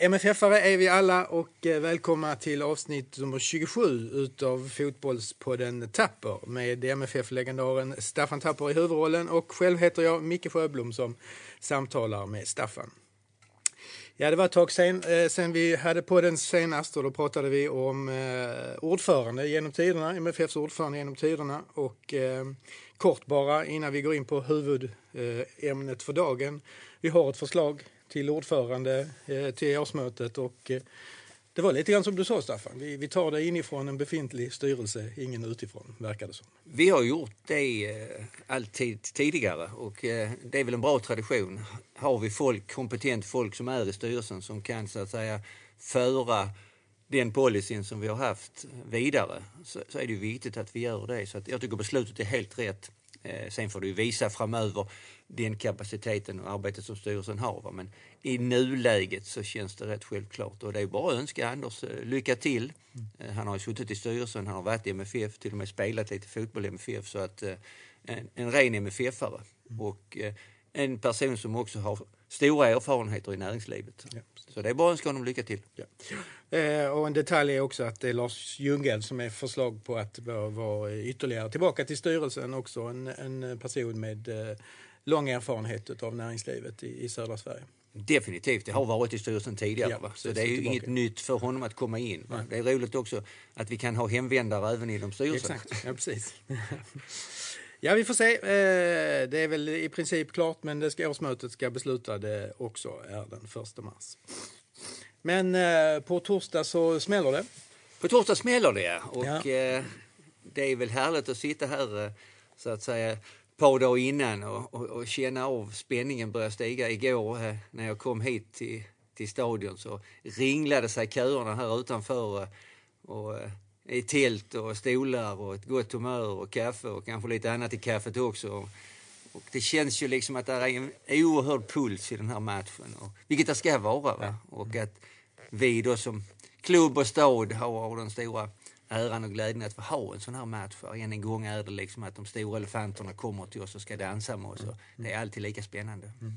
MFF-are är vi alla och eh, välkomna till avsnitt nummer 27 utav Fotbollspodden Tapper med MFF-legendaren Staffan Tapper i huvudrollen och själv heter jag Micke Sjöblom som samtalar med Staffan. Ja, det var ett tag sen, eh, sen vi hade på den senast och då pratade vi om eh, ordförande genom tiderna, MFFs ordförande genom tiderna och eh, kort bara innan vi går in på huvudämnet för dagen. Vi har ett förslag till ordförande eh, till årsmötet och eh, det var lite grann som du sa Staffan, vi, vi tar det inifrån en befintlig styrelse, ingen utifrån verkar det som. Vi har gjort det eh, alltid tidigare och det är väl en bra tradition. Har vi folk, kompetent folk som är i styrelsen som kan så att säga föra den policyn som vi har haft vidare så, så är det viktigt att vi gör det. Så att jag tycker beslutet är helt rätt. Eh, sen får du visa framöver den kapaciteten och arbetet som styrelsen har. Va? Men i nuläget så känns det rätt självklart och det är bara att önska Anders eh, lycka till. Mm. Han har ju suttit i styrelsen, han har varit i MFF, till och med spelat lite fotboll i MFF så att eh, en, en ren MFF-are mm. och en person som också har stora erfarenheter i näringslivet. Ja. Så det är bara att önska honom lycka till. Ja. Eh, och en detalj är också att det är Lars Ljunggren som är förslag på att vara ytterligare tillbaka till styrelsen också. En, en person med eh, lång erfarenhet av näringslivet i, i södra Sverige. Definitivt, det har varit i styrelsen tidigare. Ja, så det är ju inget nytt för honom att komma in. Nej. Det är roligt också att vi kan ha hemvändare även inom styrelsen. Exakt, ja precis. ja, vi får se. Eh, det är väl i princip klart, men det ska, årsmötet ska besluta det också är den 1 mars. Men eh, på torsdag så smäller det. På torsdag smäller det, och ja. Eh, det är väl härligt att sitta här så att säga par dagar innan och, och, och, känna av spänningen börja stiga. Igår eh, när jag kom hit till, till stadion så ringlade sig köerna här utanför eh, och, eh, i tält och stolar och ett gott humör och kaffe och kanske lite annat i kaffet också. Och det känns ju liksom att det är en oerhörd puls i den här matchen, och, vilket det ska vara. Va? Och att vi då som klubb och stad har den stora äran och glädjen att få ha en sån här match. För än en gång är det liksom att de stora elefanterna kommer till oss och ska dansa med oss. Mm. Det är alltid lika spännande. Mm.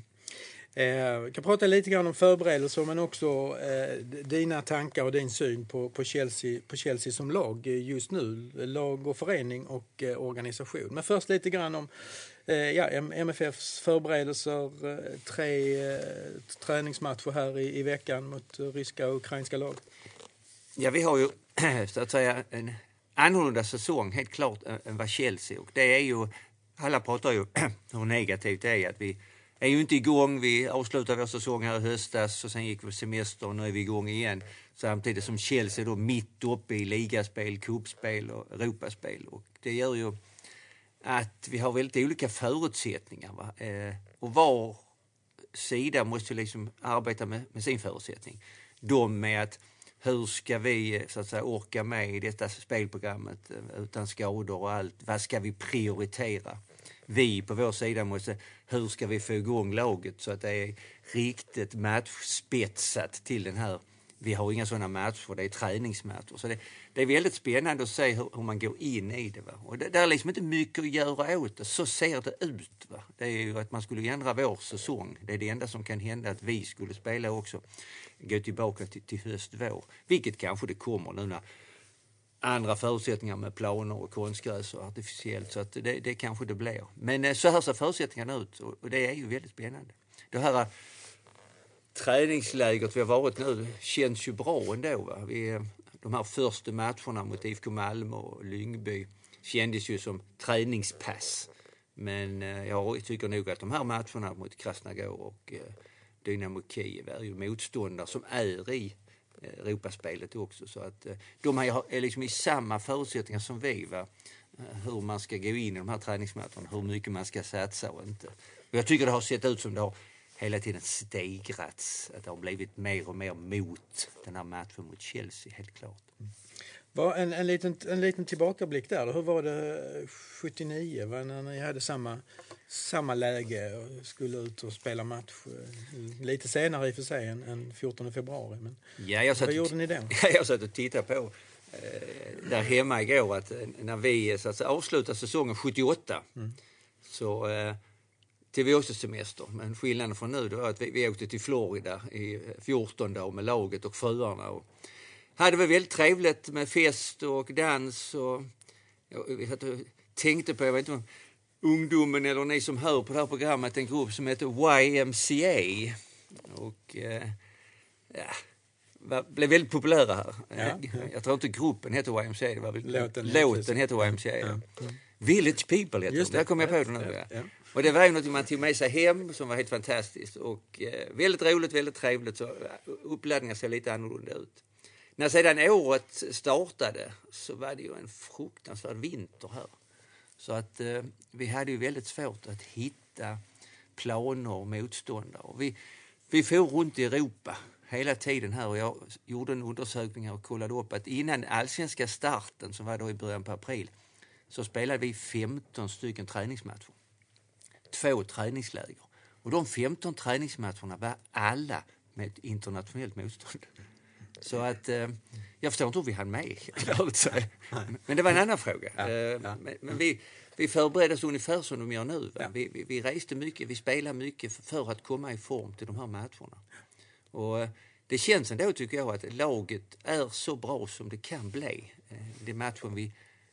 Eh, vi kan prata lite grann om förberedelser men också eh, dina tankar och din syn på, på, Chelsea, på Chelsea som lag just nu. Lag och förening och eh, organisation. Men först lite grann om eh, ja, MFFs förberedelser. Eh, tre eh, träningsmatcher här i, i veckan mot ryska och ukrainska lag. Ja, vi har ju så att säga en annorlunda säsong helt klart än vad Chelsea och det är ju, alla pratar ju hur negativt det är att vi är ju inte igång. Vi avslutade vår säsong här i höstas och sen gick vi på semester och nu är vi igång igen. Samtidigt som Chelsea då mitt uppe i ligaspel, cupspel och Europaspel. Och det gör ju att vi har väldigt olika förutsättningar. Va? Eh, och var sida måste liksom arbeta med, med sin förutsättning. De med att hur ska vi eh, så att säga, orka med i detta spelprogrammet eh, utan skador och allt? Vad ska vi prioritera? Vi på vår sida måste, hur ska vi få igång laget så att det är riktigt matchspetsat till den här vi har inga sådana matcher, det är träningsmatcher. Så det, det är väldigt spännande att se hur, hur man går in i det. Va? Och det, det, är liksom inte mycket att göra åt det. Så ser det ut. Va? Det är ju att man skulle ändra vår säsong. Det är det enda som kan hända, att vi skulle spela också gå tillbaka till, till höst, vår. Vilket kanske det kommer nu när andra förutsättningar med planer och konstgräs och artificiellt. Så att det, det kanske det blir. Men eh, så här ser förutsättningarna ut och det är ju väldigt spännande. Det här eh, träningslägret vi har varit nu känns ju bra ändå. Va? Vi, eh, de här första matcherna mot IFK Malmö och Lyngby kändes ju som träningspass. Men jag tycker nog att de här matcherna mot Krasnogor och Dynamo Kiev är ju motståndare som är i eh, Europaspelet också. Så att eh, de är liksom i samma förutsättningar som vi. Va? Eh, hur man ska gå in i de här träningsmatcherna, hur mycket man ska satsa och inte. Och jag tycker det har sett ut som det har hela tiden stegrats. Att det har blivit mer och mer mot den här matchen mot Chelsea, helt klart. Mm. En, en, liten, en liten tillbakablick där. Hur var det 79 när ni hade samma, samma läge och skulle ut och spela match? Eh, lite senare i och för sig än, än 14 februari. Men ja, jag vad gjorde ni då? Ja, jag satt och tittade på eh, där hemma igår att eh, när vi så att säga, avslutade säsongen 78 mm. så eh, till vår semester. Men skillnaden från nu då är att vi, vi åkte till Florida i 14 dagar med laget och fruarna. Och hade vi väldigt trevligt med fest och dans. Och, jag, jag tänkte på, jag vet inte ungdomen eller ni som hör på det här programmet, en grupp som heter YMCA. Och eh, ja, blev väldigt populära här. Ja, ja. Jag tror inte gruppen heter YMCA, det var väl låten, låten heter YMCA. Ja. Village People heter Just det. Där kom jag på det nu. Ja. Och det var ju något man tog med sig hem som var helt fantastiskt och eh, väldigt roligt, väldigt trevligt. Så uppladdningen ser lite annorlunda ut. När sedan året startade så var det ju en fruktansvärd vinter här. Så att eh, vi hade ju väldigt svårt att hitta planer och motståndare. Vi, vi for runt i Europa hela tiden här och jag gjorde en undersökning och kollade upp att innan allsvenska starten som var då i början på april så spelade vi 15 stycken träningsmatcher. Två träningsläger. Och de 15 träningsmatcherna var alla med ett internationellt motstånd. Så att eh, jag förstår inte hur vi hann med, Men det var en annan fråga. Ja, ja. Eh, men, men, vi, vi förberedde oss ungefär som de gör nu. Ja. Vi, vi, vi, reste mycket, vi spelade mycket för att komma i form till de här matcherna. Och eh, det känns ändå tycker jag att laget är så bra som det kan bli. Eh, det matchen vi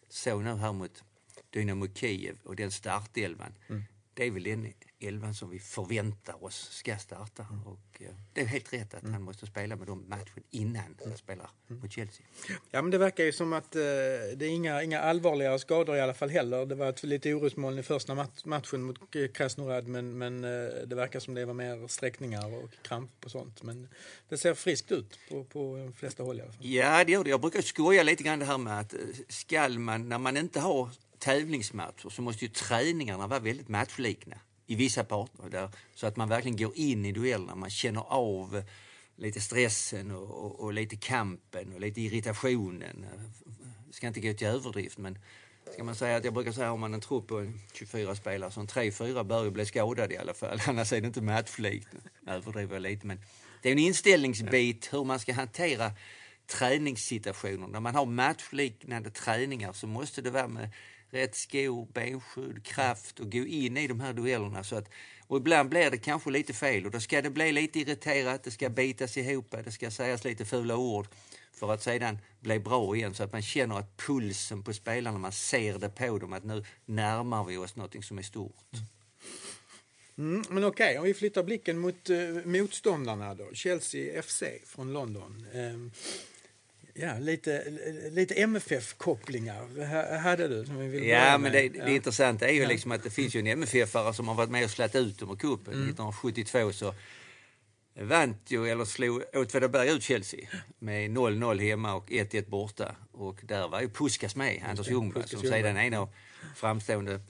såg nu här mot Dynamo Kiev och den startelvan. Mm. Det är väl den elvan som vi förväntar oss ska starta. Mm. Och, eh, det är helt rätt att mm. han måste spela med dem matchen innan han spelar mm. mot Chelsea. Ja men det verkar ju som att eh, det är inga, inga allvarligare skador i alla fall heller. Det var ett lite orosmoln i första mat matchen mot Krasnorad men, men eh, det verkar som det var mer sträckningar och kramp och sånt. Men det ser friskt ut på, på de flesta håll i alla fall. Ja det gör det. Jag brukar skoja lite grann det här med att eh, skall man, när man inte har tävlingsmatcher så måste ju träningarna vara väldigt matchlikna i vissa parter. Där, så att man verkligen går in i duellerna, man känner av lite stressen och, och, och, lite kampen och lite irritationen. Jag ska inte gå till överdrift men ska man säga att jag brukar säga om man en trupp på 24 spelare så 3-4 bör ju bli skadade i alla fall. Annars är det inte matchlikt. Överdriver jag lite men det är en inställningsbit hur man ska hantera träningssituationer. När man har matchliknande träningar så måste det vara med rätt skor, benskydd, kraft och gå in i de här duellerna. Så att, och ibland blir det kanske lite fel och då ska det bli lite irriterat, det ska bitas ihop, det ska sägas lite fula ord för att sedan bli bra igen så att man känner att pulsen på spelarna, man ser det på dem att nu närmar vi oss något som är stort. Mm, men okej, okay, om vi flyttar blicken mot eh, motståndarna då. Chelsea FC från London. Eh, Ja, lite, lite MFF-kopplingar hade du. Som vi vill ja, men det, det ja. intressanta är ju liksom att det finns ju en MFF-are som har varit med och slätt ut dem ur cupen. Mm. 1972 så vann ju, eller slog Åtvidaberg ut Chelsea med 0-0 hemma och 1-1 borta. Och där var ju Puskas med, Anders Ljungberg, som sedan är en av framstående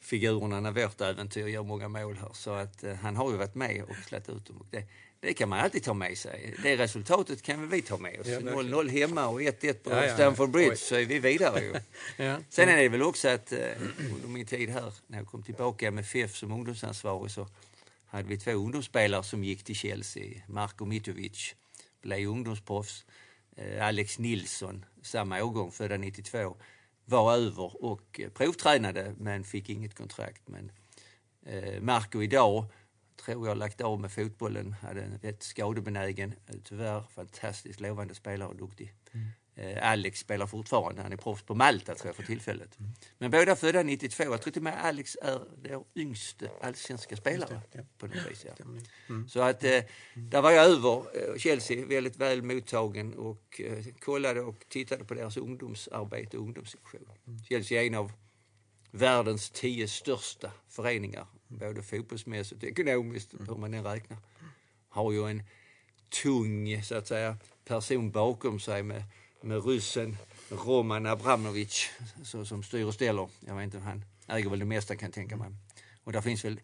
figurerna när vårt äventyr gör många mål här. Så att uh, han har ju varit med och slätt ut dem. Och det, det kan man alltid ta med sig. Det resultatet kan vi ta med oss. 0-0 hemma och 1-1 på ja, ja, Stamford Bridge så är vi vidare ju. ja. Sen är det väl också att eh, under min tid här, när jag kom tillbaka med FF som ungdomsansvarig så hade vi två ungdomsspelare som gick till Chelsea. Marko Mitovic blev ungdomsproffs. Eh, Alex Nilsson, samma årgång, födda 92, var över och provtränade men fick inget kontrakt. Men eh, Marco idag tror jag lagt av med fotbollen. Hade en rätt skadebenägen, tyvärr fantastiskt lovande spelare och duktig. Mm. Eh, Alex spelar fortfarande, han är proffs på Malta tror jag för tillfället. Mm. Men båda födda 92, jag tror till och med Alex är den yngste allsvenska spelare. Det, ja. på något vis, ja. mm. Så att eh, där var jag över eh, Chelsea, väldigt väl mottagen och eh, kollade och tittade på deras ungdomsarbete och ungdomssituation. Mm. Chelsea är en av världens tio största föreningar både fotbollsmässigt och ekonomiskt, hur man än räknar. Har ju en tung, så att säga, person bakom sig med, med ryssen Roman Abramovic så, som styr och ställer. Jag vet inte, han äger väl det mesta kan jag tänka mig. Och där finns väl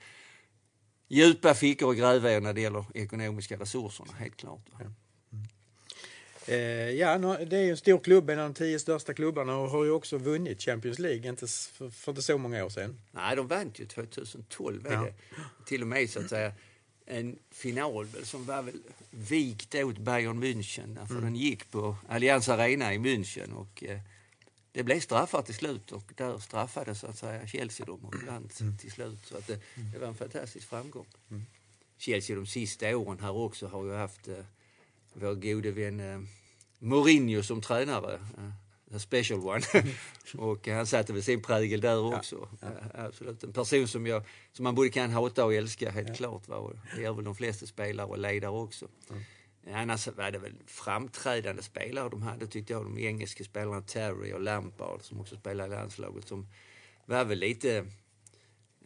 djupa fickor att gräva i när det gäller ekonomiska resurserna, helt klart. Ja. Eh, ja, det är en stor klubb, en av de tio största klubbarna och har ju också vunnit Champions League inte för, för inte så många år sedan. Nej, de vann ju 2012. Ja. Till och med så att säga en final som var väl vikt åt Bayern München. För mm. den gick på Allianz Arena i München och eh, det blev straffar till slut och där straffade så att säga Chelsea dem och vann mm. till slut. Så att det, det, var en fantastisk framgång. Mm. Chelsea de sista åren här också har ju haft eh, vår gode vän eh, Mourinho som tränare. Eh, special one. och han satte väl sin prägel där också. Ja, ja. Absolut. En person som, jag, som man både kan hata och älska helt ja. klart. Va? Det gör väl de flesta spelare och ledare också. Mm. Annars var det väl framträdande spelare de hade tyckte jag. De engelska spelarna Terry och Lampard som också spelade i landslaget som var väl lite,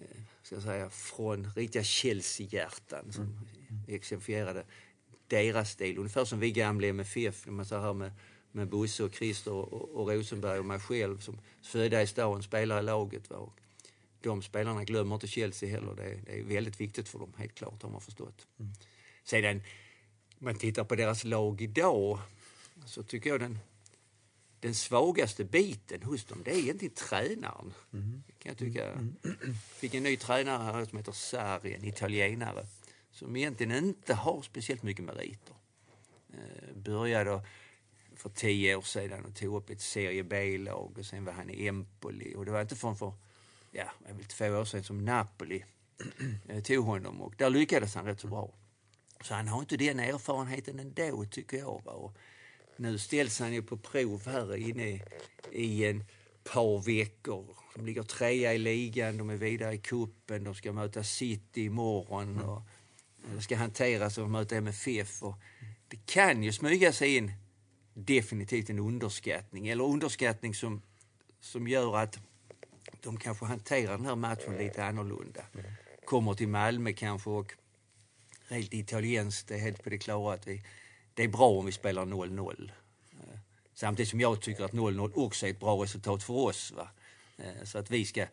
eh, ska jag säga, från riktiga Chelsea-hjärtan som mm. exemplifierade deras stil. Ungefär som vi gamla MFF, man så här med, med Bosse och Christer och, och Rosenberg och mig själv som födda i stan spelar i laget. Va? Och de spelarna glömmer inte Chelsea heller. Det är, det är väldigt viktigt för dem, helt klart, har man förstått. Mm. Sedan man tittar på deras lag idag så tycker jag den, den svagaste biten hos dem det är egentligen tränaren. Mm. Kan jag tycka. Mm. fick en ny tränare här som heter Sarri, en italienare som egentligen inte har speciellt mycket meriter. Eh, började för tio år sedan och tog upp ett serie B-lag och sen var han i Empoli och det var inte förrän för ja, två år sedan som Napoli eh, tog honom och där lyckades han rätt så bra. Så han har inte den erfarenheten ändå, tycker jag. Och nu ställs han ju på prov här inne i en par veckor. De ligger trea i ligan, de är vidare i kuppen, de ska möta City imorgon mm och ska hanteras och möta MFF. Och det kan ju smyga sig in definitivt en underskattning, eller underskattning som, som gör att de kanske hanterar den här matchen lite annorlunda. Mm. Kommer till Malmö kanske och helt italienskt, är helt på det klara att vi, det är bra om vi spelar 0-0. Eh, samtidigt som jag tycker att 0-0 också är ett bra resultat för oss. Va? Eh, så att vi ska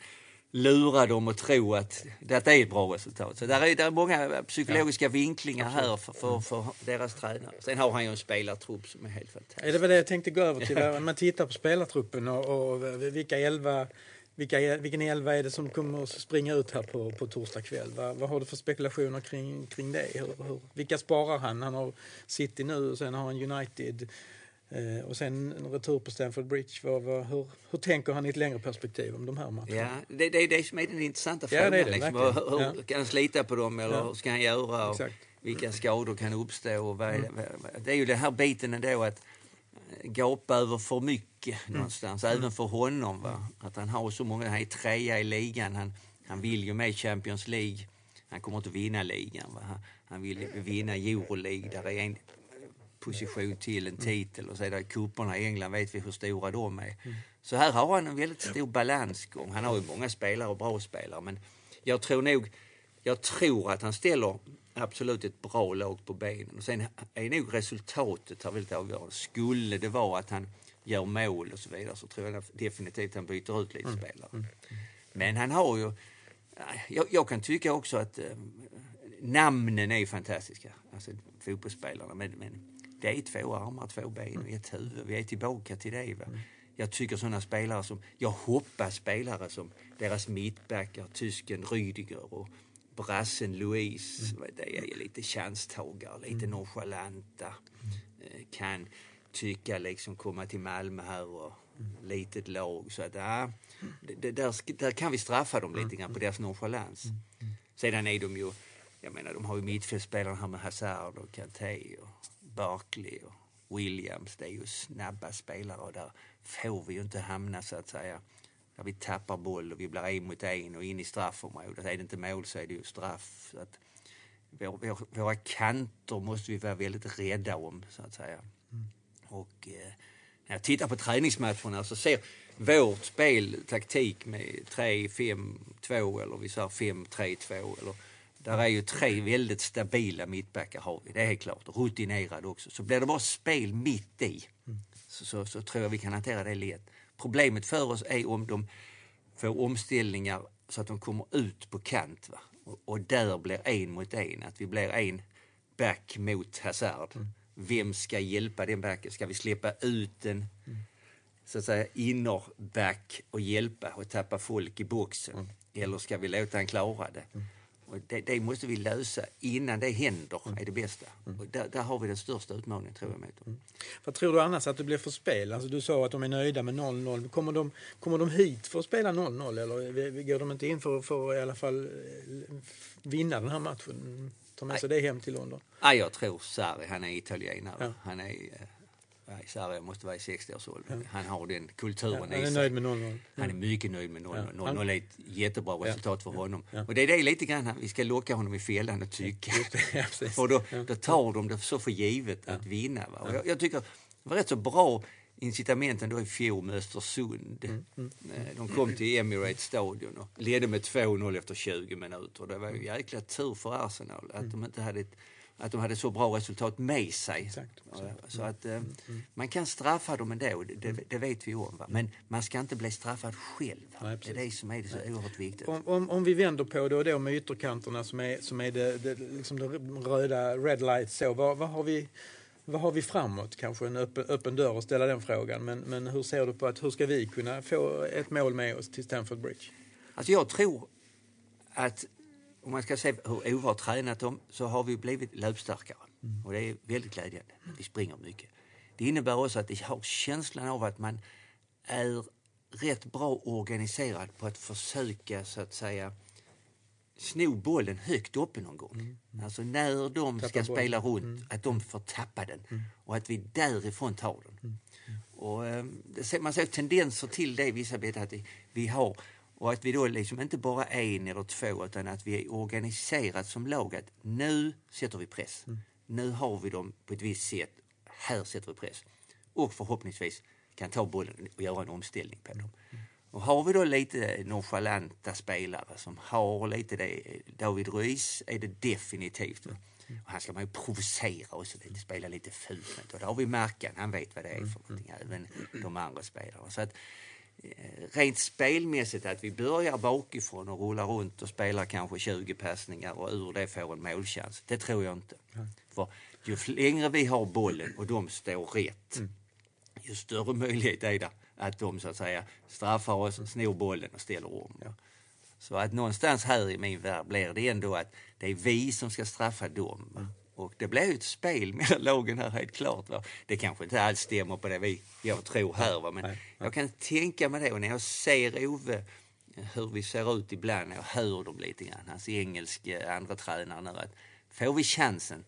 lura dem att tro att detta är ett bra resultat. Så där är, där är många psykologiska ja. vinklingar här för, för, för, deras tränare. Sen har han ju en spelartrupp som är helt fantastisk. Ja, det var det jag tänkte gå över till. När man tittar på spelartruppen och, och vilka elva vilka, vilken elva är det som kommer att springa ut här på, på torsdag kväll? Vad, vad har du för spekulationer kring, kring det? Hur, hur, vilka sparar han? Han har City nu och sen har han United eh, och sen en retur på Stamford Bridge. Vad, vad, hur, hur tänker han i ett längre perspektiv om de här matcherna? Ja, det, det är det som är den intressanta frågan. Ja, det det, liksom. Hur, hur ja. kan han slita på dem eller ja. hur ska han göra? Och vilka skador kan uppstå? Och vad, mm. Det är ju den här biten ändå att gapa över för mycket mm. någonstans, mm. även för honom. Va? Att han har så många, han är trea i ligan, han, han vill ju med i Champions League. Han kommer inte vinna ligan. Va? Han vill vinna Euroleague, där är en position till, en mm. titel och det cuperna i England vet vi hur stora de är. Mm. Så här har han en väldigt stor balansgång. Han har ju många spelare och bra spelare men jag tror nog, jag tror att han ställer absolut ett bra lag på benen. Och sen är nog resultatet här väldigt avgörande. Skulle det vara att han gör mål och så vidare så tror jag definitivt att han byter ut lite mm. spelare. Mm. Men han har ju... Jag, jag kan tycka också att äh, namnen är fantastiska, alltså fotbollsspelarna. Men, men det är två armar, två ben och ett huvud. Vi är tillbaka till det. Va? Mm. Jag tycker sådana spelare som, jag hoppas spelare som deras mittbackar, tysken Rüdiger och brassen Louise, mm. det är lite chanstagare, lite mm. nonchalanta. Mm. Kan tycka liksom komma till Malmö här och mm. litet lag. Så att ja, det, där, där kan vi straffa dem lite grann på deras nonchalans. Sedan är de ju, jag menar de har ju mittfältsspelare här med Hazard och Kanté och Barkley och Williams. Det är ju snabba spelare och där får vi ju inte hamna så att säga där vi tappar boll och vi blir en mot en och in i straffområdet. Är det inte mål så är det ju straff. Så att vår, vår, våra kanter måste vi vara väldigt rädda om, så att säga. Mm. Och eh, när jag tittar på träningsmatcherna så ser vårt spel, taktik med 3-5-2 eller vi säger 5-3-2 eller där är ju tre väldigt stabila mittbackar har vi, det är helt klart. Rutinerade också. Så blir det bara spel mitt i mm. så, så, så, tror jag vi kan hantera det lätt. Problemet för oss är om de får omställningar så att de kommer ut på kant. Va? Och, och där blir en mot en, att vi blir en back mot Hazard. Mm. Vem ska hjälpa den backen? Ska vi släppa ut den mm. så att säga innerback och hjälpa och tappa folk i boxen? Mm. Eller ska vi låta han klara det? Mm. Och det, det måste vi lösa innan det händer, är det bästa. Och där, där har vi den största utmaningen tror jag mot dem. Vad tror du annars att det blir för spel? Alltså, du sa att de är nöjda med 0-0. Kommer de, kommer de hit för att spela 0-0 eller går de inte in för, för att i alla fall eh, vinna den här matchen? Ta med sig det hem till London? Ja, jag tror Sarri, han är italienare. Ja. Han är, eh, nej, Sarri måste vara i 60-årsåldern. Han har den kulturen Han i är sig. nöjd med 0-0. Han är mycket nöjd med 0-0. Ja. Han- 0-0 är ett jättebra resultat för honom. Ja. Och det är det lite grann vi ska locka honom i fällan och tycka. Ja, för då, då tar de det så för givet att vinna. Va? Och jag, jag tycker det var rätt så bra incitamenten då i fjol med Östersund. Mm, Eh, De kom till Emirates stadion och ledde med 2-0 efter 20 minuter. Det var ju jäkla tur för Arsenal att de inte hade ett att de hade så bra resultat med sig. Mm. Exakt, Ja, Så att eh, man kan straffa dem ändå, det, det, det vet vi om. Va? Men man ska inte bli straffad själv. Nej, det är det som är det så oerhört viktigt. Om, om, om vi vänder på det och då med ytterkanterna som är, som är det, det, liksom det röda red light så, vad, vad, har vi, vad har vi framåt? Kanske en öppen, öppen dörr att ställa den frågan. Men, men hur ser du på att hur ska vi kunna få ett mål med oss till Stamford Bridge? Alltså jag tror att om man ska se hur Ove har tränat dem så har vi blivit löpstarkare. Och det är väldigt glädjande. Vi springer mycket. Det innebär också att vi har känslan av att man är rätt bra organiserad på att försöka så att säga sno bollen högt uppe någon gång. Alltså när de Tappa ska bollen. spela runt, att de får tappa den och att vi därifrån tar den. Och, eh, det ser, man ser tendenser till det i vissa bitar att vi- vi har och att vi då liksom inte bara en eller två utan att vi är organiserat som lag att nu sätter vi press. Nu har vi dem på ett visst sätt. Här sätter vi press. Och förhoppningsvis kan ta bollen och göra en omställning på dem. Och har vi då lite nonchalanta spelare som har lite det, David Ruiz är det definitivt. va. Och han ska man ju provocera lite, spela lite fult. Och där har vi Markan, han vet vad det är för någonting, även de andra spelarna. Så att, rent spelmässigt att vi börjar bakifrån och rullar runt och spelar kanske 20 passningar och ur det får en målchans. Det tror jag inte. För ju längre vi har bollen och de står rätt, ju större möjlighet är det att de så att säga straffar oss, snor bollen och ställer om. Så att någonstans här i min värld blir det ändå att det är vi som ska straffa dem. va. Och det ju ett spel mellan lagen här helt klart. Va? Det kanske inte alls stämmer på det vi, jag tror här. Va? Men jag kan tänka mig det och när jag ser Ove hur vi ser ut ibland, jag hör dem lite grann, hans engelske andra tränare nu, att får vi chansen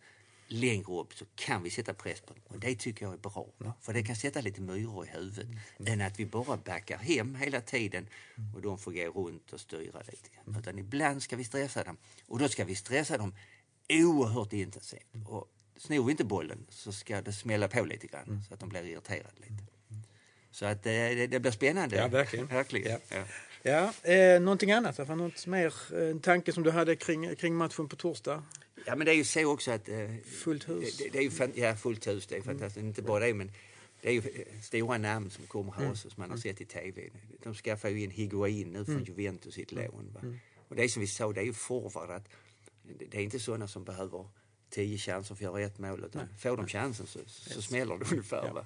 längre upp så kan vi sätta press på dem. Och det tycker jag är bra. va? För det kan sätta lite myror i huvudet. Än att vi bara backar hem hela tiden och de får gå runt och styra lite grann. Utan ibland ska vi stressa dem. Och då ska vi stressa dem oerhört intensivt. Och snor vi inte bollen så ska det smälla på lite grann så att de blir irriterade lite. Så att eh, det, det blir spännande. Ja, verkligen. verkligen. Ja. Ja. Ja, eh, någonting annat? Var något mer, eh, en tanke som du hade kring, kring matchen på torsdag? Ja, men det är ju så också att... Eh, Fullt hus. Det, det, är ju fan, ja, fullt hus, det är fantastiskt. Inte bara det, men det är ju eh, stora namn som kommer här också, som man har sett i tv. De skaffar ju in Higuain nu från Juventus i ett lån. Va? Och det är som vi sa, det är ju forward att det, är inte sådana som behöver tio chanser för att göra ett mål, utan får de chansen så, så smäller det ungefär. Va?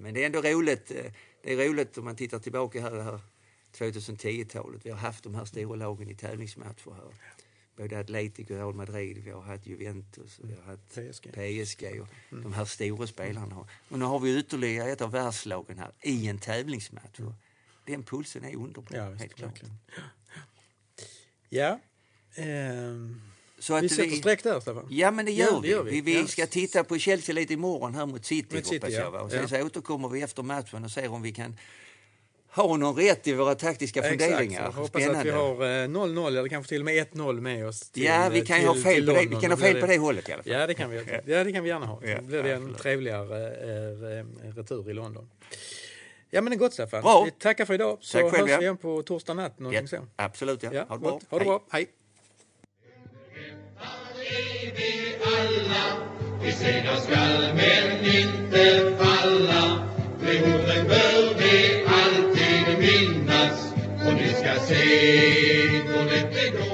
Men det är ändå roligt. eh, Det är roligt om man tittar tillbaka här, här 2010-talet. Vi har haft de här stora lagen i tävlingsmatcher här. Både Atletico, Real Madrid, vi har haft Juventus, vi har haft PSG. PSG och de här stora spelarna. har- Och nu har vi ytterligare ett av världslagen här i en tävlingsmatch. Och Den pulsen är underbar, Ja, helt klart. Ja. Ehm, Så att vi sätter streck där, Staffan. Ja, men det Ja, gör det vi. gör vi. vi. Vi Ja. ska titta på Chelsea lite imorgon här mot City, Mot City, ja. jag. Och sen Ja. så återkommer vi efter matchen och ser om vi kan ha någon rätt i våra taktiska Exakt, funderingar. jag hoppas att vi har eh, 0-0 eller kanske till och med 1-0 med oss. Till, Ja, vi eh, kan ju ha till- fel till på det. Vi kan ha Då fel på det hållet i alla fall. Ja, det kan vi, ja, det kan vi gärna ha. Ja, Så blir det en trevligare eh, eh, retur i London. Ja, men det är gott Staffan. Bra. Vi tackar för idag. Så Tack själv, hörs ja. vi igen på torsdag natt. Ja, så. absolut, ja. Ja, ha det bra. Ha det bra. Hej. vaja Vi segrar skall men inte falla. Det orden bör vi alltid minnas. Och ni ska se, då det går.